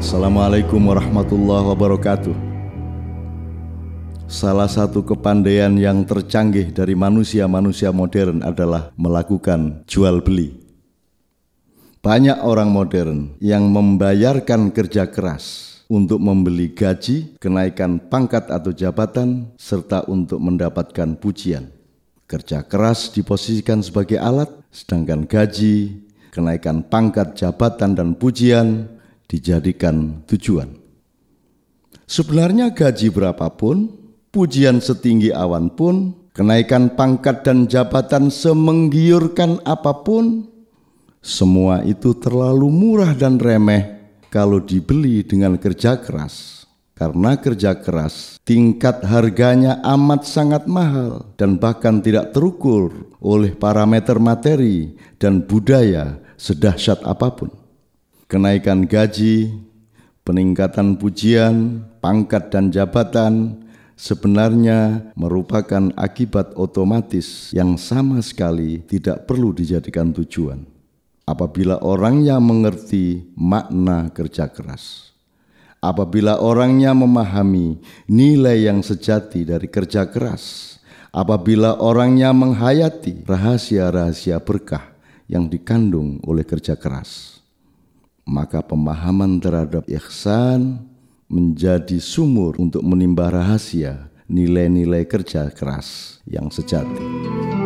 Assalamualaikum warahmatullahi wabarakatuh. Salah satu kepandaian yang tercanggih dari manusia-manusia modern adalah melakukan jual beli. Banyak orang modern yang membayarkan kerja keras untuk membeli gaji, kenaikan pangkat atau jabatan, serta untuk mendapatkan pujian. Kerja keras diposisikan sebagai alat, sedangkan gaji, kenaikan pangkat jabatan dan pujian dijadikan tujuan. Sebenarnya gaji berapapun, pujian setinggi awan pun, kenaikan pangkat dan jabatan semenggiurkan apa pun, semua itu terlalu murah dan remeh kalau dibeli dengan kerja keras. Karena kerja keras, tingkat harganya amat sangat mahal dan bahkan tidak terukur oleh parameter materi dan budaya sedahsyat apa pun. Kenaikan gaji, peningkatan pujian, pangkat dan jabatan sebenarnya merupakan akibat otomatis yang sama sekali tidak perlu dijadikan tujuan apabila orangnya mengerti makna kerja keras. Apabila orangnya memahami nilai yang sejati dari kerja keras, apabila orangnya menghayati rahasia-rahasia berkah yang dikandung oleh kerja keras, maka pemahaman terhadap ihsan menjadi sumur untuk menimba rahasia nilai-nilai kerja keras yang sejati.